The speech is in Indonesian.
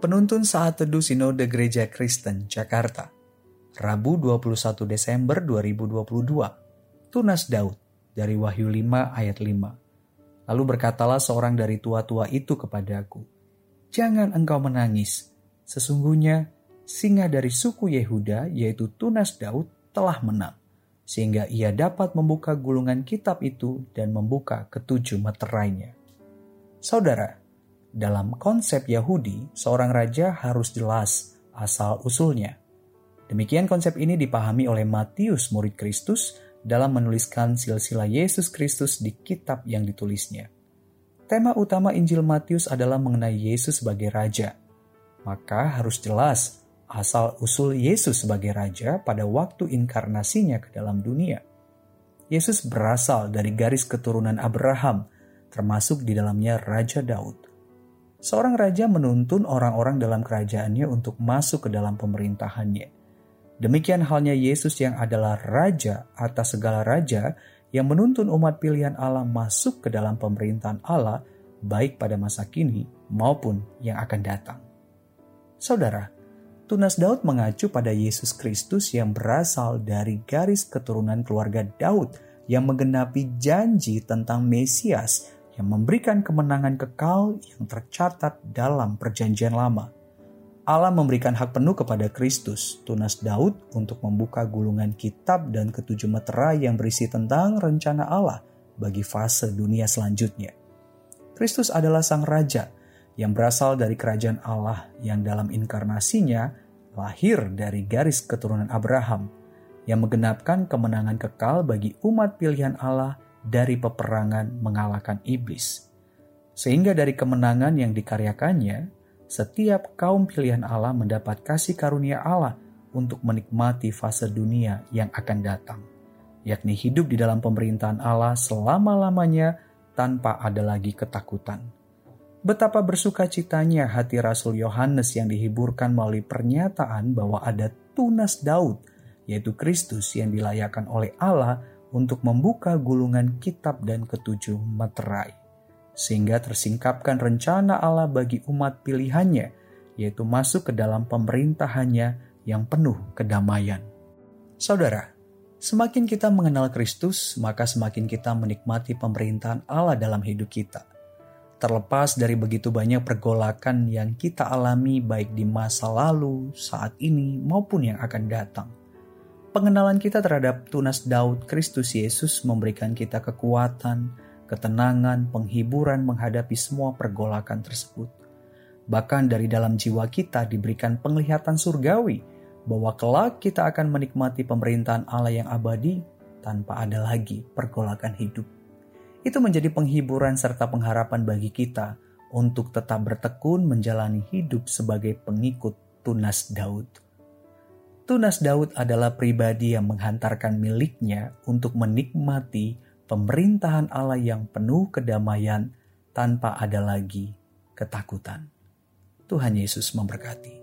Penuntun Saat Teduh Sinode Gereja Kristen Jakarta. Rabu 21 Desember 2022 Tunas Daud dari Wahyu 5 ayat 5 Lalu berkatalah seorang dari tua-tua itu kepadaku Jangan engkau menangis. Sesungguhnya singa dari suku Yehuda yaitu Tunas Daud telah menang sehingga ia dapat membuka gulungan kitab itu dan membuka ketujuh meterainya. Saudara, dalam konsep Yahudi, seorang raja harus jelas asal-usulnya. Demikian konsep ini dipahami oleh Matius, murid Kristus, dalam menuliskan silsilah Yesus Kristus di kitab yang ditulisnya. Tema utama Injil Matius adalah mengenai Yesus sebagai raja. Maka harus jelas asal-usul Yesus sebagai raja pada waktu inkarnasinya ke dalam dunia. Yesus berasal dari garis keturunan Abraham, termasuk di dalamnya Raja Daud seorang raja menuntun orang-orang dalam kerajaannya untuk masuk ke dalam pemerintahannya. Demikian halnya Yesus yang adalah raja atas segala raja yang menuntun umat pilihan Allah masuk ke dalam pemerintahan Allah baik pada masa kini maupun yang akan datang. Saudara, tunas Daud mengacu pada Yesus Kristus yang berasal dari garis keturunan keluarga Daud yang menggenapi janji tentang Mesias yang memberikan kemenangan kekal yang tercatat dalam Perjanjian Lama. Allah memberikan hak penuh kepada Kristus, tunas Daud, untuk membuka gulungan kitab dan ketujuh meterai yang berisi tentang rencana Allah bagi fase dunia selanjutnya. Kristus adalah Sang Raja yang berasal dari kerajaan Allah yang dalam inkarnasinya lahir dari garis keturunan Abraham, yang menggenapkan kemenangan kekal bagi umat pilihan Allah dari peperangan mengalahkan iblis. Sehingga dari kemenangan yang dikaryakannya, setiap kaum pilihan Allah mendapat kasih karunia Allah untuk menikmati fase dunia yang akan datang, yakni hidup di dalam pemerintahan Allah selama-lamanya tanpa ada lagi ketakutan. Betapa bersuka citanya hati Rasul Yohanes yang dihiburkan melalui pernyataan bahwa ada tunas Daud, yaitu Kristus yang dilayakan oleh Allah untuk membuka gulungan kitab dan ketujuh materai, sehingga tersingkapkan rencana Allah bagi umat pilihannya, yaitu masuk ke dalam pemerintahannya yang penuh kedamaian. Saudara, semakin kita mengenal Kristus, maka semakin kita menikmati pemerintahan Allah dalam hidup kita. Terlepas dari begitu banyak pergolakan yang kita alami baik di masa lalu, saat ini, maupun yang akan datang Pengenalan kita terhadap tunas Daud Kristus Yesus memberikan kita kekuatan, ketenangan, penghiburan menghadapi semua pergolakan tersebut. Bahkan dari dalam jiwa kita diberikan penglihatan surgawi bahwa kelak kita akan menikmati pemerintahan Allah yang abadi tanpa ada lagi pergolakan hidup. Itu menjadi penghiburan serta pengharapan bagi kita untuk tetap bertekun menjalani hidup sebagai pengikut tunas Daud. Tunas Daud adalah pribadi yang menghantarkan miliknya untuk menikmati pemerintahan Allah yang penuh kedamaian tanpa ada lagi ketakutan. Tuhan Yesus memberkati.